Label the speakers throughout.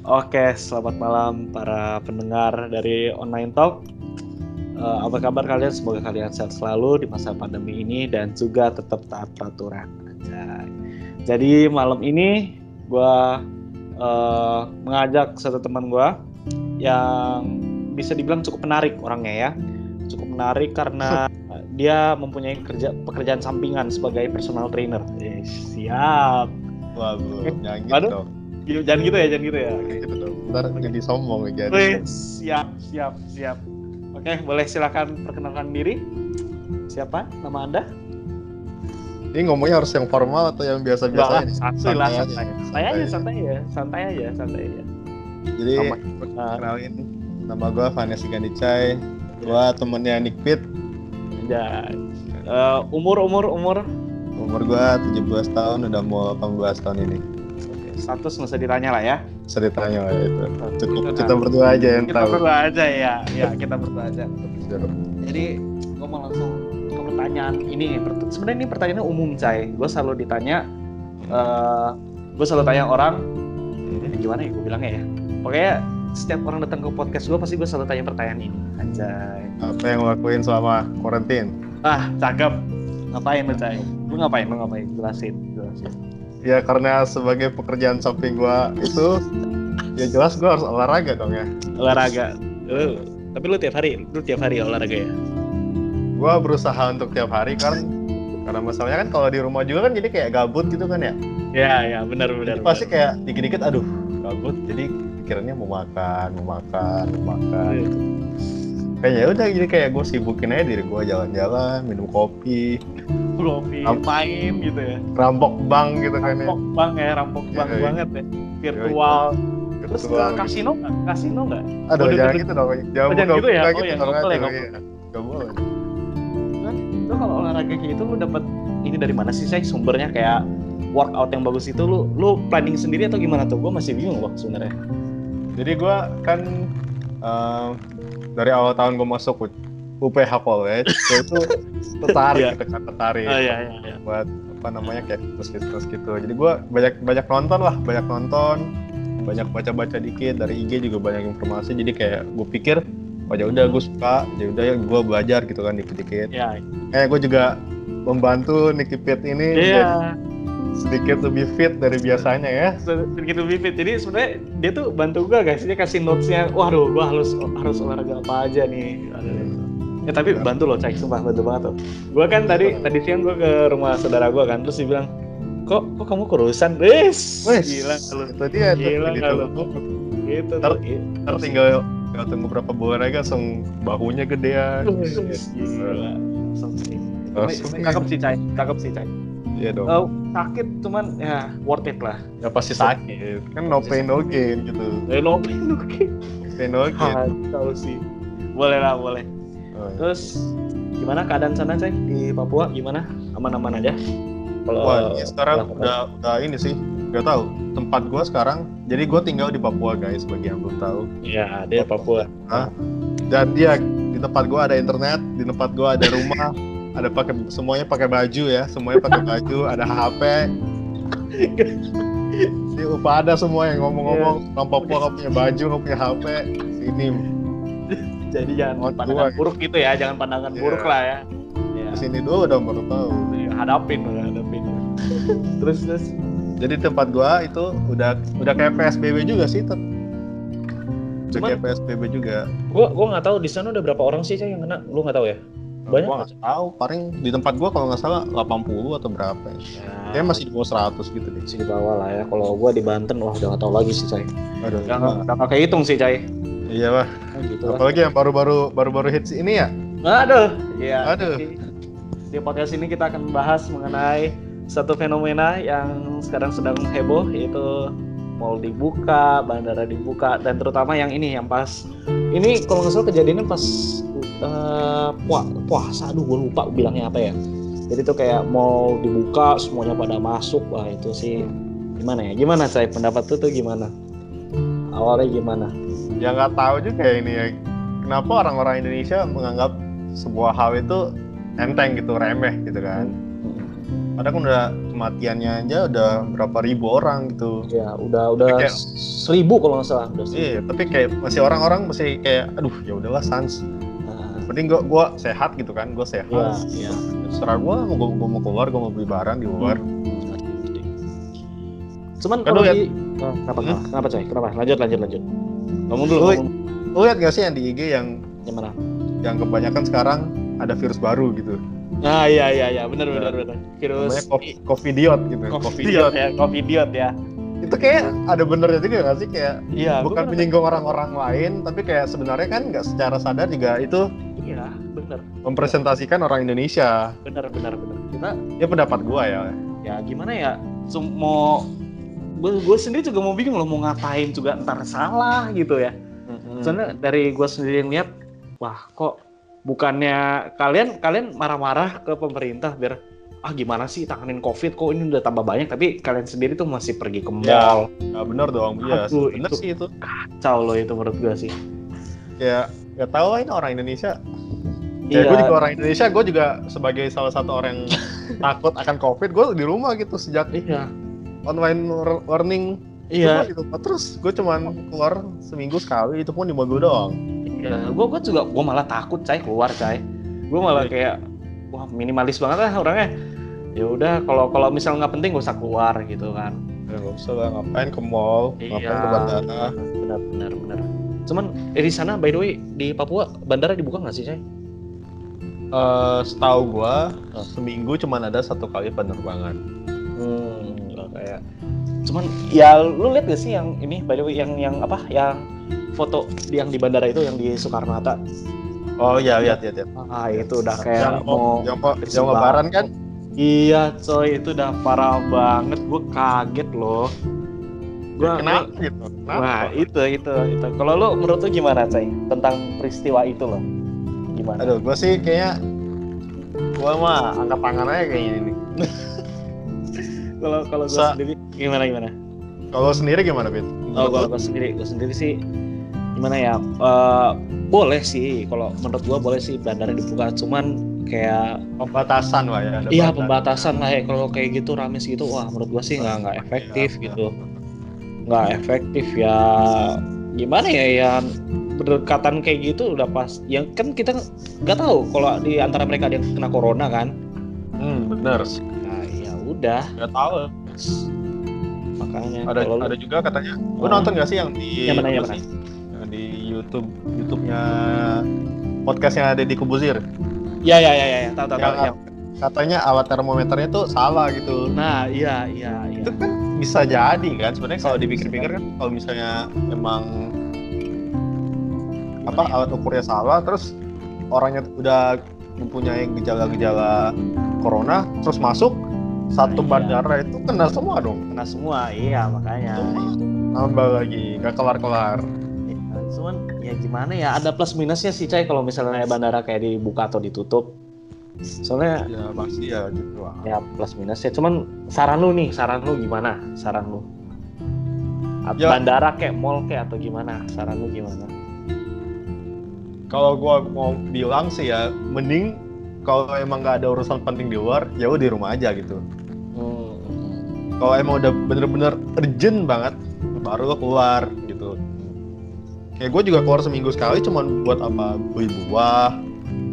Speaker 1: Oke, selamat malam para pendengar dari Online Talk. Uh, apa kabar kalian? Semoga kalian sehat selalu di masa pandemi ini dan juga tetap taat peraturan. Anjay. Jadi malam ini gue uh, mengajak satu teman gue yang bisa dibilang cukup menarik orangnya ya. Cukup menarik karena dia mempunyai kerja pekerjaan sampingan sebagai personal trainer. Eh, siap.
Speaker 2: Wah, belum.
Speaker 1: Eh,
Speaker 2: Jangan gitu
Speaker 1: aduh.
Speaker 2: dong.
Speaker 1: Jangan gitu ya, jangan gitu ya. Oke.
Speaker 2: Gitu dong. Ntar jadi sombong ya jadi.
Speaker 1: Wih, siap, siap, siap. Oke, boleh silakan perkenalkan diri. Siapa nama Anda?
Speaker 2: Ini ngomongnya harus yang formal atau yang biasa-biasa aja?
Speaker 1: santai lah,
Speaker 2: aja.
Speaker 1: santai. Santai aja, santai ya, santai aja, santai aja.
Speaker 2: Jadi,
Speaker 1: Sama.
Speaker 2: kenalin nama gue Vanessa Gandicai. Gue temennya Nick Pitt.
Speaker 1: Ya. Eh, umur, umur, umur.
Speaker 2: Umur gue 17 tahun, udah mau 18 tahun ini.
Speaker 1: Status nggak usah ditanya lah ya.
Speaker 2: Ceritanya lah itu. Cukup
Speaker 1: Kita-
Speaker 2: kita berdua aja yang
Speaker 1: Kita
Speaker 2: tahu.
Speaker 1: berdua aja ya, ya kita berdua aja. Jadi gue mau langsung ke pertanyaan ini. Sebenarnya ini pertanyaannya umum, Cai. Gue selalu ditanya, eh gue selalu tanya orang, ini gimana ya gue bilangnya ya. Pokoknya setiap orang datang ke podcast gue pasti gue selalu tanya pertanyaan ini. Anjay.
Speaker 2: Apa yang lo lakuin selama karantin?
Speaker 1: Ah, cakep. Ngapain lu, Cai? Lu ngapain? Lu ngapain? Jelasin, jelasin.
Speaker 2: Ya karena sebagai pekerjaan samping gue itu, ya jelas gue harus olahraga dong ya.
Speaker 1: Olahraga. Lu, tapi lu tiap hari, lu tiap hari olahraga ya?
Speaker 2: gue berusaha untuk tiap hari kan karena masalahnya kan kalau di rumah juga kan jadi kayak gabut gitu kan ya
Speaker 1: Ya, ya, benar benar.
Speaker 2: Jadi pasti kayak dikit-dikit aduh gabut jadi pikirannya mau makan mau makan mau makan
Speaker 1: Iya.
Speaker 2: kayaknya udah jadi kayak gue sibukin aja diri gue jalan-jalan minum kopi
Speaker 1: Kopi,
Speaker 2: Am-
Speaker 1: main gitu ya.
Speaker 2: rampok bank gitu kan ya
Speaker 1: Rampok bang ya, rampok bang
Speaker 2: Iya, iya.
Speaker 1: banget ya. Virtual. Terus ke kasino nggak? Kasino nggak?
Speaker 2: aduh
Speaker 1: Udah,
Speaker 2: jangan gitu dong jangan
Speaker 1: jangan gitu ya? Oh, yang
Speaker 2: dong,
Speaker 1: nggak boleh,
Speaker 2: aduh,
Speaker 1: nggak
Speaker 2: iya. boleh
Speaker 1: Kan, Lu kalau olahraga kayak itu lu dapat ini dari mana sih saya sumbernya kayak workout yang bagus itu lu lu planning sendiri atau gimana tuh? Gue masih bingung loh sebenarnya.
Speaker 2: jadi gue kan eh, dari awal tahun gue masuk UPH College itu tertarik
Speaker 1: Iya.
Speaker 2: gitu kan tertarik
Speaker 1: iya iya iya.
Speaker 2: buat apa namanya kayak fitness gitu jadi gue banyak banyak nonton lah banyak nonton banyak baca baca dikit dari IG juga banyak informasi jadi kayak gue pikir oh ya udah gue suka ya udah ya gue belajar gitu kan dikit dikit
Speaker 1: Iya.
Speaker 2: kayak gue juga membantu Nicky Pit ini
Speaker 1: Iya.
Speaker 2: sedikit lebih fit dari biasanya ya
Speaker 1: Sedikit lebih fit. Jadi sebenarnya dia tuh bantu gue guys. Dia kasih notesnya. Waduh, gue harus harus olahraga apa aja nih. Ya tapi bantu loh, cek sumpah bantu banget tuh. Gue kan tadi tadi siang gue ke rumah saudara gue kan, terus dia bilang, kok kok kamu kurusan? Wes,
Speaker 2: Wes,
Speaker 1: gila lu.
Speaker 2: dia tuh
Speaker 1: Gila
Speaker 2: gitu
Speaker 1: lu? Gitu
Speaker 2: Ntar-
Speaker 1: i-
Speaker 2: ntar tinggal tinggal tunggu berapa bulan lagi langsung bahunya gedean
Speaker 1: Gila. Langsung sih.
Speaker 2: Langsung.
Speaker 1: Cakep sih, Cai. Cakep sih, Cai.
Speaker 2: iya dong
Speaker 1: Eh, sakit cuman ya worth it lah.
Speaker 2: ya pasti sakit kan no pain no gain gitu
Speaker 1: Eh, lo oke.
Speaker 2: no pain no gain
Speaker 1: Tahu sih. Boleh lah, boleh.
Speaker 2: Oh, iya.
Speaker 1: Terus gimana keadaan sana cai di Papua gimana aman-aman aja? Kalau
Speaker 2: Wah, ini sekarang udah udah ini sih, nggak tahu. Tempat gua sekarang, jadi gua tinggal di Papua guys, bagi yang belum tahu.
Speaker 1: Iya, dia Papua.
Speaker 2: Dan dia di tempat gua ada internet, di tempat gua ada rumah, ada pakai semuanya pakai baju ya, semuanya pakai baju, ada HP. Di UPA ada semua yang ngomong-ngomong, orang Papua nggak punya baju, nggak punya HP. Sini,
Speaker 1: Jadi jangan
Speaker 2: Oh,
Speaker 1: pandangan
Speaker 2: gua.
Speaker 1: buruk gitu ya, jangan pandangan
Speaker 2: Iya.
Speaker 1: buruk lah ya. Ya,
Speaker 2: sini dulu udah baru tahu.
Speaker 1: hadapin, udah hadapin. terus terus
Speaker 2: Jadi tempat gua itu udah udah kayak PSBB juga sih, Tet. Udah
Speaker 1: Cuman-
Speaker 2: kayak PSBB juga.
Speaker 1: gua gua nggak tahu di sana udah berapa orang sih cai yang kena, lu nggak tahu ya? Banyak
Speaker 2: Gua nggak tahu, paling di tempat gua kalau nggak salah 80 atau berapa ya. Kayaknya masih di bawah 100 gitu deh.
Speaker 1: masih di bawah lah ya. Kalau gua di Banten, wah udah nggak tahu lagi sih cai.
Speaker 2: Aduh,
Speaker 1: Udah nggak udah nggak kehitung sih cai.
Speaker 2: iya lah.
Speaker 1: Gitu lah.
Speaker 2: Apalagi yang baru-baru baru-baru hits ini ya.
Speaker 1: Aduh, iya.
Speaker 2: Aduh.
Speaker 1: Di, di podcast ini kita akan membahas mengenai satu fenomena yang sekarang sedang heboh yaitu mall dibuka, bandara dibuka, dan terutama yang ini yang pas ini kalau nggak salah kejadiannya pas uh, puah, puasa, aduh gue lupa bilangnya apa ya. Jadi tuh kayak mall dibuka, semuanya pada masuk, wah itu sih gimana ya? Gimana saya pendapat tuh tuh gimana? Awalnya gimana?
Speaker 2: Ya nggak tahu juga ya ini ya. Kenapa orang-orang Indonesia menganggap sebuah hal itu enteng gitu, remeh gitu kan. Padahal kan udah kematiannya aja udah berapa ribu orang gitu
Speaker 1: Ya, udah udah
Speaker 2: Kayak-
Speaker 1: seribu kalau nggak salah. Udah seribu.
Speaker 2: iya tapi kayak masih orang-orang masih kayak aduh ya udahlah sans
Speaker 1: Nah,
Speaker 2: penting gua gua sehat gitu kan gua sehat
Speaker 1: Iya, iya.
Speaker 2: serah gua mau gua, gua mau keluar gua mau beli barang di luar
Speaker 1: Cuman
Speaker 2: Kan
Speaker 1: kalau
Speaker 2: liat-
Speaker 1: di Oh, kenapa,
Speaker 2: Hmm?
Speaker 1: kenapa, coy? Kenapa? Lanjut, lanjut, lanjut. Ngomong dulu,
Speaker 2: Lu- lu lihat gak sih yang di IG yang
Speaker 1: gimana?
Speaker 2: yang kebanyakan sekarang ada virus baru gitu
Speaker 1: Nah, iya, iya, iya, benar, benar, benar. Virus
Speaker 2: namanya COVID, covidiot gitu
Speaker 1: Covidiot ya, Covidiot ya.
Speaker 2: itu kayak ada benernya juga gak sih kayak
Speaker 1: Iya,
Speaker 2: bukan menyinggung orang-orang lain tapi kayak sebenarnya kan nggak secara sadar juga itu
Speaker 1: Iya, benar,
Speaker 2: mempresentasikan orang Indonesia
Speaker 1: benar, benar, benar. Kita
Speaker 2: ya pendapat gua ya
Speaker 1: ya gimana ya? Mau gue sendiri juga mau bingung loh mau ngapain juga ntar salah gitu ya. Soalnya dari gue sendiri yang lihat, wah kok bukannya kalian kalian marah-marah ke pemerintah biar ah gimana sih tanganin covid? Kok ini udah tambah banyak? Tapi kalian sendiri tuh masih pergi ke
Speaker 2: Ya.
Speaker 1: mall
Speaker 2: Nah, bener dong. Iya bener sih itu.
Speaker 1: kacau loh itu menurut gue sih.
Speaker 2: Ya nggak tahu lah ini orang Indonesia.
Speaker 1: Iya.
Speaker 2: ya gue juga orang Indonesia gue juga sebagai salah satu orang yang takut akan covid gue di rumah gitu sejak
Speaker 1: iya
Speaker 2: online war- warning
Speaker 1: iya.
Speaker 2: Rumah terus gue cuman keluar seminggu sekali itu pun di mobil doang.
Speaker 1: Iya. Gue gue juga gue malah takut cai keluar cai. Gue malah
Speaker 2: Iya.
Speaker 1: kayak wah minimalis banget lah orangnya. Ya udah kalau kalau misal nggak penting gak usah keluar gitu kan.
Speaker 2: Ya nggak usah lah ngapain ke mall ngapain ke bandara.
Speaker 1: Benar benar benar. Cuman eh, di sana by the way di Papua bandara dibuka nggak sih cai?
Speaker 2: Eh, setahu gua
Speaker 1: Oh.
Speaker 2: seminggu cuman ada satu kali penerbangan.
Speaker 1: Hmm, kayak. Cuman ya lu lihat gak sih yang ini by the way yang yang apa yang foto yang di bandara itu yang di Soekarno Hatta.
Speaker 2: oh iya lihat lihat
Speaker 1: Ah itu udah kayak
Speaker 2: yang
Speaker 1: mau
Speaker 2: yang yang lebaran kan
Speaker 1: Iya coy itu udah parah banget gue kaget loh. Gua,
Speaker 2: kenapa
Speaker 1: gua-
Speaker 2: gitu kenapa
Speaker 1: Wah itu itu itu. Kalau lu menurut lu gimana coy tentang peristiwa itu loh? Gimana?
Speaker 2: aduh gua sih kayaknya gua mah angkat tangan aja kayaknya ini
Speaker 1: Kalau kalau gue
Speaker 2: Sa-
Speaker 1: sendiri gimana gimana?
Speaker 2: kalau sendiri gimana Bit?
Speaker 1: Oh, kalau gue sendiri, gue sendiri sih gimana ya? Eh, boleh sih, kalau menurut gue boleh sih bandara dibuka, cuman kayak
Speaker 2: pembatasan lah ya
Speaker 1: iya
Speaker 2: batas.
Speaker 1: pembatasan lah ya. Kalau kayak gitu rame gitu, wah menurut gue sih nggak nggak efektif
Speaker 2: Iya,
Speaker 1: gitu, nggak efektif ya. Gimana ya ya berdekatan kayak gitu udah pas. Ya kan kita nggak tahu kalau di antara mereka ada yang kena corona kan.
Speaker 2: hmm bener
Speaker 1: ya udah,
Speaker 2: nggak tahu
Speaker 1: makanya
Speaker 2: ada
Speaker 1: kalau lu-
Speaker 2: ada juga katanya gua
Speaker 1: Oh.
Speaker 2: nonton gak sih yang di
Speaker 1: Yang mana, yang
Speaker 2: sih? Yang di YouTube YouTube-nya podcastnya ada di Kubuzir
Speaker 1: ya ya ya ya, ya. tahu tahu tahu.
Speaker 2: yang
Speaker 1: ya.
Speaker 2: katanya alat termometernya tuh salah gitu
Speaker 1: Nah iya iya iya.
Speaker 2: itu kan bisa jadi kan sebenarnya kalau dipikir-pikir
Speaker 1: bisa.
Speaker 2: kan kalau misalnya emang apa alat ukurnya salah terus orangnya udah mempunyai gejala-gejala corona terus masuk satu
Speaker 1: Iya.
Speaker 2: bandara itu kena semua dong.
Speaker 1: Kena semua iya makanya.
Speaker 2: Semua. nambah lagi nggak kelar-kelar.
Speaker 1: Ya, cuman ya gimana ya ada plus minusnya sih cai kalau misalnya bandara kayak dibuka atau ditutup. Soalnya
Speaker 2: ya pasti ya gitu lah.
Speaker 1: ya plus minusnya. Cuman saran lu nih saran lu gimana? Saran lu.
Speaker 2: Ya.
Speaker 1: bandara kayak mall kayak atau gimana? Saran lu gimana?
Speaker 2: Kalau gua mau bilang sih ya mending kalau emang nggak ada urusan penting di luar ya udah di rumah aja gitu. Kalau emang udah bener-bener urgent banget baru lo keluar gitu. Kayak gue juga keluar seminggu sekali cuman buat apa? Beli buah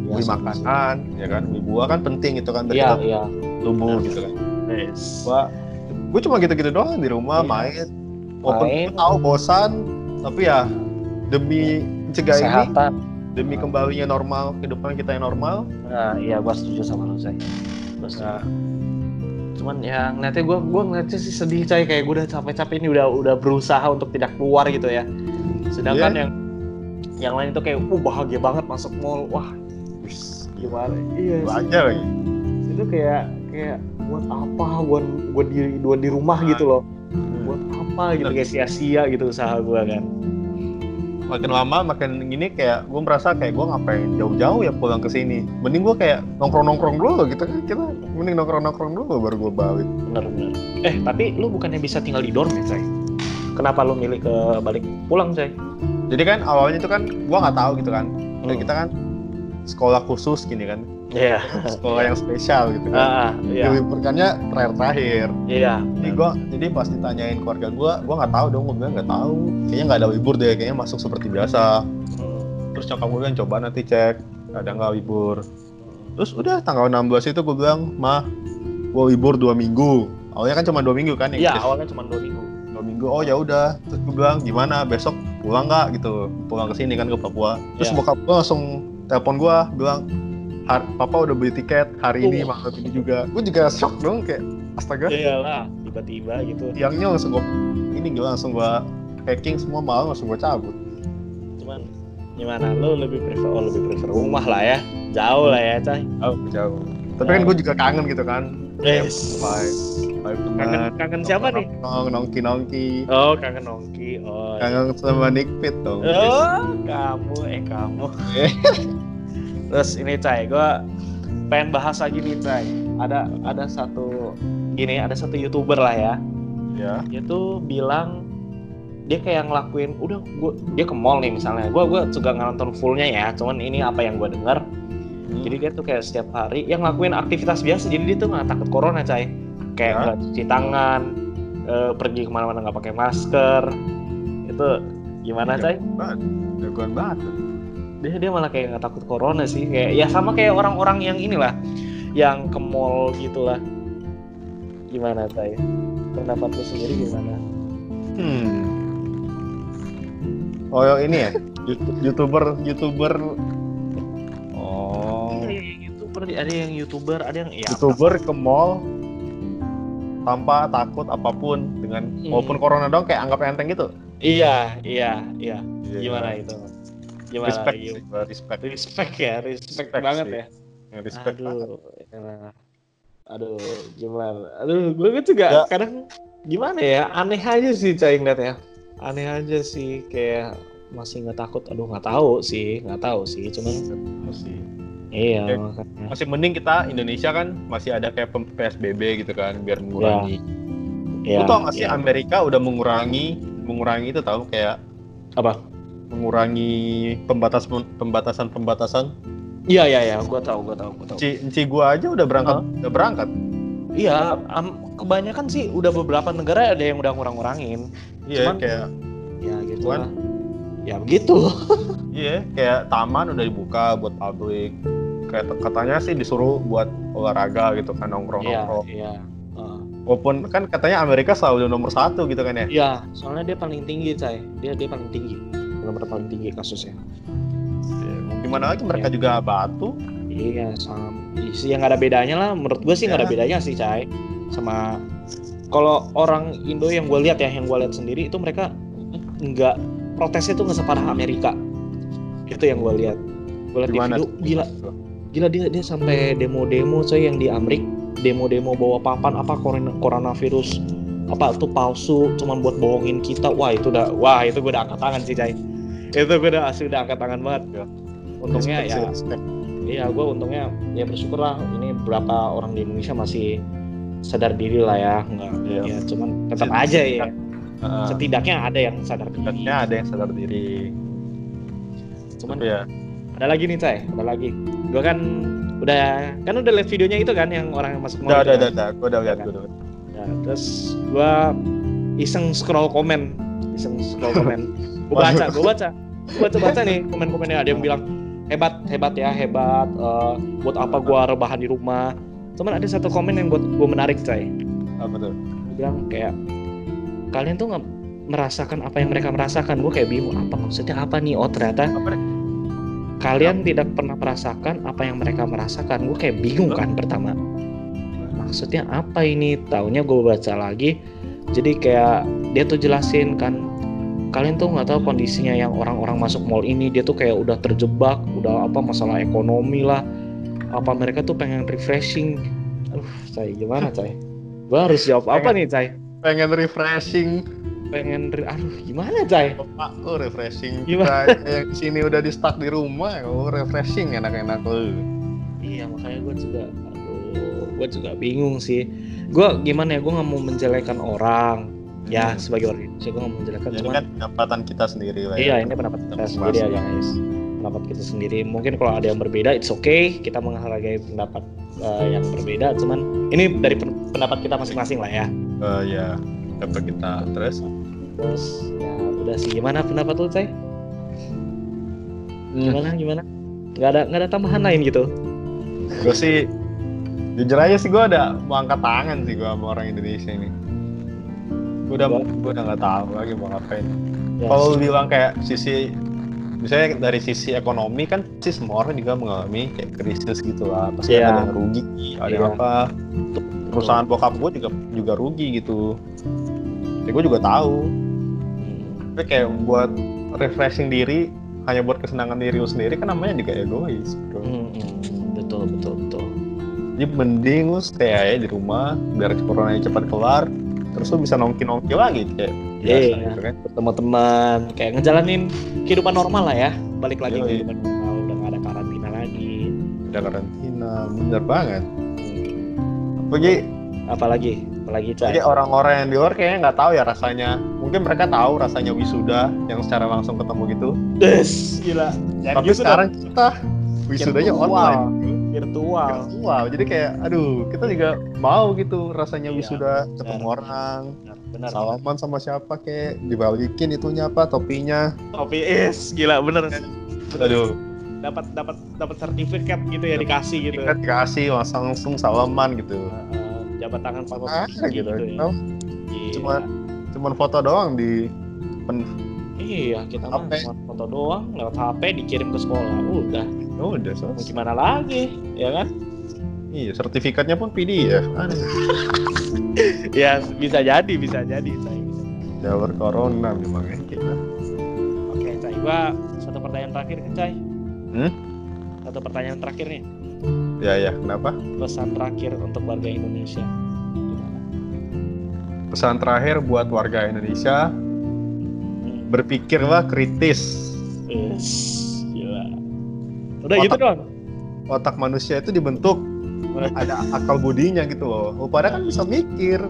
Speaker 1: Ya,
Speaker 2: beli makanan ya kan? Beli buah kan penting itu kan biar
Speaker 1: iya
Speaker 2: kita
Speaker 1: iya.
Speaker 2: tumbuh
Speaker 1: Benar.
Speaker 2: gitu kan.
Speaker 1: Yes.
Speaker 2: gua gue cuma gitu-gitu doang di rumah
Speaker 1: Iya.
Speaker 2: main. Walaupun tahu bosan tapi ya demi mencegah ini demi kembalinya normal kehidupan kita yang normal.
Speaker 1: Nah iya gua setuju sama lu cai Gua setuju.
Speaker 2: ya
Speaker 1: cuman ya ngeliatnya gue gue ngeliatnya sih sedih cai kayak gue udah capek-capek ini udah udah berusaha untuk tidak keluar gitu ya. Sedangkan
Speaker 2: Iya.
Speaker 1: yang yang lain itu kayak uh bahagia banget masuk mall. Wah
Speaker 2: wis,
Speaker 1: gimana? Iya
Speaker 2: aja lagi.
Speaker 1: Itu kayak kayak buat apa? Gue gue di gue di rumah gitu loh. Buat apa gitu? Kayak sia-sia gitu usaha gue kan
Speaker 2: makin lama makin gini kayak gue merasa kayak gue ngapain jauh-jauh ya pulang ke sini. Mending gue kayak nongkrong-nongkrong dulu gitu. Kan kita mending nongkrong-nongkrong dulu baru gue balik.
Speaker 1: Bener-bener eh tapi lu bukannya bisa tinggal di dorm ya cai? Kenapa lu milih ke balik pulang cai?
Speaker 2: Jadi kan awalnya itu kan gue nggak tahu gitu kan.
Speaker 1: Hmm.
Speaker 2: kita kan sekolah khusus gini kan
Speaker 1: Iya.
Speaker 2: sekolah yang spesial gitu kan
Speaker 1: Ah, iya.
Speaker 2: diliburkannya terakhir terakhir
Speaker 1: Iya.
Speaker 2: jadi gua jadi pas ditanyain keluarga gua gua nggak tahu dong gua bilang nggak tahu kayaknya nggak ada libur deh kayaknya masuk seperti biasa
Speaker 1: Hmm.
Speaker 2: terus nyokap gue bilang coba nanti cek ada nggak libur terus udah tanggal 16 itu gue bilang mah gue libur dua minggu awalnya kan cuma dua minggu kan
Speaker 1: Iya,
Speaker 2: Inggris.
Speaker 1: awalnya cuma dua minggu.
Speaker 2: dua minggu oh ya udah terus gue bilang gimana besok pulang nggak gitu pulang ke sini kan ke Papua terus
Speaker 1: Iya.
Speaker 2: bokap gue langsung telepon gue bilang "Har- papa udah beli tiket hari ini
Speaker 1: Oh.
Speaker 2: malam ini juga gue juga shock dong kayak astaga
Speaker 1: Iyalah, tiba-tiba gitu.
Speaker 2: tiangnya langsung gue ini gue langsung gue packing semua malam langsung gue cabut
Speaker 1: Cuman gimana? Lu lebih prefer oh lebih prefer rumah lah ya. Jauh lah ya, Cai.
Speaker 2: jauh jauh tapi kan gue juga kangen gitu kan
Speaker 1: Yes.
Speaker 2: Bye.
Speaker 1: Kangen kangen siapa nih?
Speaker 2: Nongkrong, nongki nongki.
Speaker 1: Oh, kangen Nongki. Oh. iya.
Speaker 2: Kangen sama Nick Fit dong.
Speaker 1: Oh, kamu eh kamu. Terus ini Cai, gue pengen bahas lagi nih Cai. Ada ada satu gini, ada satu youtuber lah ya.
Speaker 2: Ya.
Speaker 1: Dia tuh bilang dia kayak ngelakuin udah gua dia ke mall nih misalnya gue gue juga nonton fullnya ya cuman ini apa yang gue dengar jadi dia tuh kayak setiap hari yang ngelakuin aktivitas biasa jadi dia tuh nggak takut corona cai kayak
Speaker 2: Ya.
Speaker 1: nggak cuci tangan eh, pergi ke mana-mana nggak pakai masker itu gimana cai.
Speaker 2: Jagoan banget.
Speaker 1: Dia dia malah kayak nggak takut corona sih kayak ya sama kayak orang-orang yang inilah yang ke mall gitulah gimana cai pendapat lu sendiri gimana
Speaker 2: Hmm. Oh yang ini ya? Yout- Youtuber, Youtuber. Oh.
Speaker 1: Ada yang youtuber ada yang youtuber ada yang ya
Speaker 2: Youtuber ke mall tanpa takut apa pun dengan
Speaker 1: Hmm.
Speaker 2: walaupun corona dong kayak anggap enteng gitu.
Speaker 1: iya iya iya gimana itu gimana
Speaker 2: Respect,
Speaker 1: Yu?
Speaker 2: sih, respect.
Speaker 1: respect ya respect,
Speaker 2: Respect
Speaker 1: banget
Speaker 2: sih.
Speaker 1: ya
Speaker 2: Yang Respect banget.
Speaker 1: aduh elah. aduh gimana aduh gue juga
Speaker 2: Ya.
Speaker 1: kadang gimana ya aneh aja sih cai ngeliat ya aneh aja sih kayak masih nggak takut aduh nggak tahu sih nggak tahu sih cuman
Speaker 2: Masih.
Speaker 1: iya makanya
Speaker 2: Masih mending kita Indonesia kan masih ada kayak PSBB gitu kan biar mengurangi.
Speaker 1: Iya,
Speaker 2: Lu tau gak sih
Speaker 1: iya.
Speaker 2: Amerika udah mengurangi mengurangi itu tahu kayak
Speaker 1: apa
Speaker 2: mengurangi pembatasan pembatasan pembatasan.
Speaker 1: iya iya iya gue tahu gue tahu gue tahu
Speaker 2: Ci, Ci gua aja udah berangkat udah berangkat.
Speaker 1: iya am- kebanyakan sih udah beberapa negara ada yang udah ngurang-ngurangin
Speaker 2: Iya
Speaker 1: Cuman-
Speaker 2: kayak
Speaker 1: ya gitu
Speaker 2: Cuman-
Speaker 1: lah ya begitu
Speaker 2: iya kayak taman udah dibuka buat publik. Kayak katanya sih disuruh buat olahraga gitu kan nongkrong
Speaker 1: iya iya Heeh.
Speaker 2: Walaupun kan katanya Amerika selalu nomor satu gitu kan ya.
Speaker 1: Iya, soalnya dia paling tinggi, Cai. Dia dia paling tinggi. Benar-benar paling tinggi kasusnya.
Speaker 2: Ya, Gimana lagi mereka juga batu.
Speaker 1: Iya, sama sih yang ada bedanya lah. Menurut gue sih nggak ada
Speaker 2: Ya.
Speaker 1: bedanya sih, Cai. Sama kalau orang Indo yang gue lihat ya, yang gue lihat sendiri itu mereka nggak protesnya tuh nggak separah Amerika. Itu yang gue lihat. Gue lihat di video, gila, gila dia dia sampai demo-demo coy yang di Amrik, demo-demo bawa papan apa corona- coronavirus apa tuh palsu cuman buat bohongin kita wah itu udah wah itu gue udah angkat tangan sih Cai itu gue udah asli udah angkat tangan banget
Speaker 2: Ya.
Speaker 1: untungnya
Speaker 2: Respect
Speaker 1: ya
Speaker 2: respect.
Speaker 1: iya gue untungnya ya bersyukur lah ini berapa orang di Indonesia masih sadar diri lah ya nggak
Speaker 2: Iya.
Speaker 1: ya cuman tetap aja ya
Speaker 2: Heeh.
Speaker 1: setidaknya ada yang sadar diri
Speaker 2: Setidaknya ada yang sadar diri.
Speaker 1: cuman
Speaker 2: Tapi ya,
Speaker 1: ada lagi nih Cai ada lagi gue kan udah kan udah lihat videonya itu kan yang orang yang masuk
Speaker 2: udah,
Speaker 1: itu
Speaker 2: udah,
Speaker 1: kan?
Speaker 2: udah, udah, gue udah lihat, gue udah.
Speaker 1: Nah, terus gua iseng scroll komen, iseng scroll komen. Gua baca, gua baca. Gua baca baca nih komen-komennya ada yang bilang hebat, hebat ya, hebat. eh, buat apa gua rebahan di rumah. Cuman ada satu komen yang buat gua menarik, coy.
Speaker 2: Apa tuh?
Speaker 1: Dia bilang kayak kalian tuh nggak merasakan apa yang mereka merasakan. Gua kayak bingung apa maksudnya apa nih? Oh ternyata
Speaker 2: Apa
Speaker 1: kalian tidak pernah merasakan apa yang mereka merasakan. Gua kayak bingung kan pertama. maksudnya apa ini taunya gue baca lagi jadi kayak dia tuh jelasin kan kalian tuh nggak tahu kondisinya yang orang-orang masuk mall ini dia tuh kayak udah terjebak udah apa masalah ekonomi lah apa mereka tuh pengen refreshing aduh cai gimana cai gue harus jawab apa nih cai
Speaker 2: Pengen refreshing.
Speaker 1: pengen re- aduh gimana cai
Speaker 2: Bapak lu refreshing.
Speaker 1: Gimana?
Speaker 2: Kita yang di sini udah di stuck di rumah, lu refreshing enak-enak lu.
Speaker 1: iya makanya gue juga aduh gue juga bingung sih gue gimana ya gue nggak mau menjelekan orang ya
Speaker 2: Hmm.
Speaker 1: sebagai orang Indonesia gue nggak mau menjelekan
Speaker 2: Ini
Speaker 1: cuman
Speaker 2: kan pendapatan kita sendiri lah.
Speaker 1: Iya,
Speaker 2: ya.
Speaker 1: ini pendapat kita
Speaker 2: Pendapat
Speaker 1: sendiri ya guys. pendapat kita sendiri. Mungkin kalau ada yang berbeda, it's okay. Kita menghargai pendapat uh, yang berbeda. Cuman ini dari pendapat kita masing-masing lah ya.
Speaker 2: Uh, ya, pendapat kita terus.
Speaker 1: Terus ya udah sih. Gimana pendapat lu, Cai? Hmm. Gimana? Gimana? Gak ada nggak ada tambahan lain gitu?
Speaker 2: Gue sih jujur aja sih gue ada mau angkat tangan sih gue sama orang Indonesia ini. Gue udah gue udah nggak tahu lagi mau ngapain. Ya, Kalau bilang kayak sisi misalnya dari sisi ekonomi kan sih semua orang juga mengalami kayak krisis gitu lah pasti yeah. ada yang rugi ada yeah. apa perusahaan bokap gue juga juga rugi gitu ya gue juga tahu hmm. tapi kayak buat refreshing diri hanya buat kesenangan diri lu sendiri kan namanya juga egois bro. Hmm,
Speaker 1: hmm, betul betul betul
Speaker 2: jadi mending lu stay aja di rumah biar corona cepat kelar terus lu bisa nongki nongki lagi kayak
Speaker 1: biasa yeah. gitu kan. Bertemu teman kayak ngejalanin kehidupan normal lah ya. Balik lagi ke kehidupan normal udah gak ada karantina lagi.
Speaker 2: Udah karantina bener banget. Apalagi
Speaker 1: apalagi apalagi
Speaker 2: jadi orang-orang yang di luar kayaknya nggak tahu ya rasanya. Mungkin mereka tahu rasanya wisuda yang secara langsung ketemu gitu.
Speaker 1: Des gila.
Speaker 2: Tapi sekarang kita wisudanya online
Speaker 1: virtual
Speaker 2: virtual jadi kayak aduh kita juga mau gitu rasanya iya, wisuda ketemu orang benar, salaman sama siapa kayak dibalikin itunya apa topinya.
Speaker 1: Topi is gila bener. Aduh. Dapat dapat dapat sertifikat gitu ya dikasih gitu.
Speaker 2: Dikasih langsung langsung salaman gitu.
Speaker 1: Uh, jabat tangan pak ah, gitu, gitu ya.
Speaker 2: cuman cuman foto doang di pen
Speaker 1: Iya, kita mah cuma foto doang lewat HP dikirim ke sekolah. Udah.
Speaker 2: Oh, udah
Speaker 1: Mau gimana lagi, ya kan?
Speaker 2: Iya, sertifikatnya pun PDF.
Speaker 1: ya, bisa jadi, bisa jadi, saya bisa.
Speaker 2: Jalur corona memang ya kita.
Speaker 1: Oke, Cai. Gua satu pertanyaan terakhir ke Cai. Hmm? Satu pertanyaan terakhir nih.
Speaker 2: Ya, ya. Kenapa?
Speaker 1: Pesan terakhir untuk warga Indonesia.
Speaker 2: Pesan terakhir buat warga Indonesia, berpikirlah kritis.
Speaker 1: Yes. Udah gitu otak, gitu doang.
Speaker 2: Otak manusia itu dibentuk ada akal budinya gitu loh. Lu pada kan bisa mikir.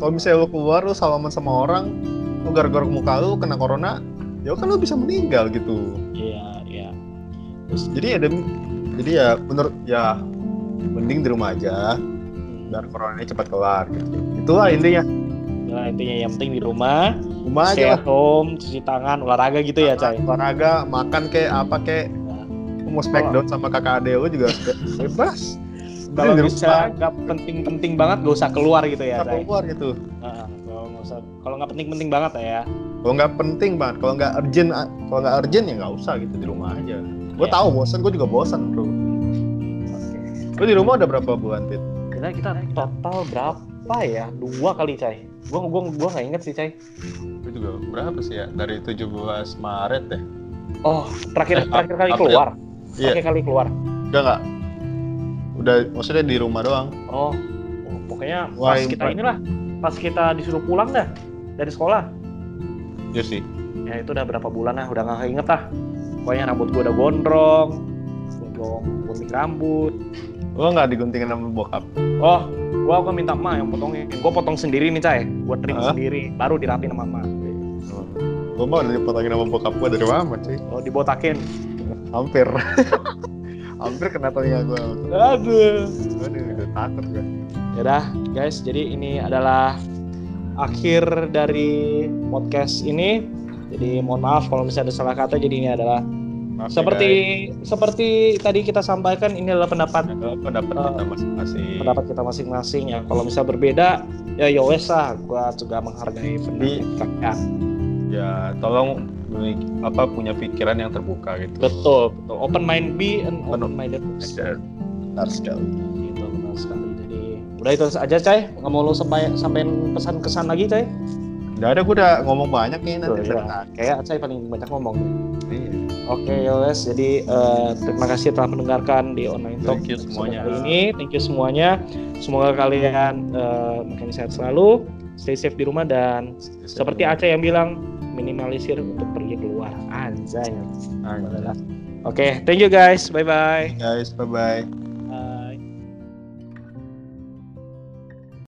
Speaker 2: Kalau misalnya lu keluar lu salaman sama orang, lu garuk-garuk muka lu kena corona, ya kan lu bisa meninggal gitu.
Speaker 1: Iya, iya.
Speaker 2: Terus jadi ada jadi ya menurut ya mending di rumah aja hmm. biar corona ini cepat kelar gitu. Itulah intinya.
Speaker 1: Nah, intinya yang penting di rumah, rumah aja lah. home, cuci tangan, olahraga gitu ya, Cai.
Speaker 2: Olahraga, makan kayak apa kayak. Mau smackdown sama kakak ade lu juga bebas.
Speaker 1: Kalau bisa nggak penting-penting banget, gak usah keluar gitu ya,
Speaker 2: Cai. keluar gitu.
Speaker 1: Nah, kalau nggak usah, kalau nggak penting-penting banget ya.
Speaker 2: Kalau nggak penting banget, kalau nggak urgent, kalau nggak urgent ya nggak usah gitu di rumah aja. Gue ya. tahu bosan, gue juga bosan bro. Oke. Lu di rumah udah berapa bulan, Tit?
Speaker 1: Kita kita total berapa ya? Dua kali, Cai Gua gua gua nggak inget sih, Cai.
Speaker 2: Itu juga berapa sih ya? Dari 17 Maret deh.
Speaker 1: Oh, terakhir eh, terakhir kali keluar. Iya. Terakhir kali keluar.
Speaker 2: Udah nggak? Udah maksudnya di rumah doang.
Speaker 1: Oh. oh pokoknya Wah, pas kita inilah pas kita disuruh pulang dah dari sekolah.
Speaker 2: Iya sih.
Speaker 1: Ya itu udah berapa bulan lah, udah nggak inget lah. Pokoknya rambut gua udah gondrong, gondrong gunting rambut.
Speaker 2: Gua nggak diguntingin sama bokap.
Speaker 1: Oh, gua gua minta emak yang potongin gua potong sendiri nih cai gua trim huh? sendiri baru dirapin sama emak
Speaker 2: gua mau dipotongin sama bokap gua dari mama cuy
Speaker 1: oh dibotakin
Speaker 2: hampir hampir kena telinga gua
Speaker 1: aduh
Speaker 2: aduh udah takut gua
Speaker 1: ya guys jadi ini adalah akhir dari podcast ini jadi mohon maaf kalau misalnya ada salah kata jadi ini adalah Maaf seperti ya, seperti tadi kita sampaikan ini adalah pendapat
Speaker 2: pendapat uh, kita masing-masing.
Speaker 1: Pendapat kita masing-masing ya. Kalau misalnya berbeda ya ya wes lah. Gua juga menghargai pendapat
Speaker 2: kalian. Ya, tolong apa punya pikiran yang terbuka gitu.
Speaker 1: Betul, betul. Open mind be and open minded.
Speaker 2: Benar sekali.
Speaker 1: Gitu, benar sekali. Jadi udah itu aja, Cai. Nggak mau lo sampai sampein pesan-kesan lagi, Cai?
Speaker 2: Udah ada, gue udah ngomong banyak nih nanti.
Speaker 1: Tuh, ya. Kayak Cai paling banyak ngomong. Iya. Oke, okay, Yoles. Jadi uh, terima kasih telah mendengarkan di online talk
Speaker 2: Thank you semuanya.
Speaker 1: Kali ini. Thank you semuanya. Semoga kalian uh, makin sehat selalu, stay safe di rumah dan stay seperti Aca yang bilang minimalisir untuk pergi keluar. Anjay. Oke, okay, thank you guys. Bye bye.
Speaker 2: Guys, bye bye.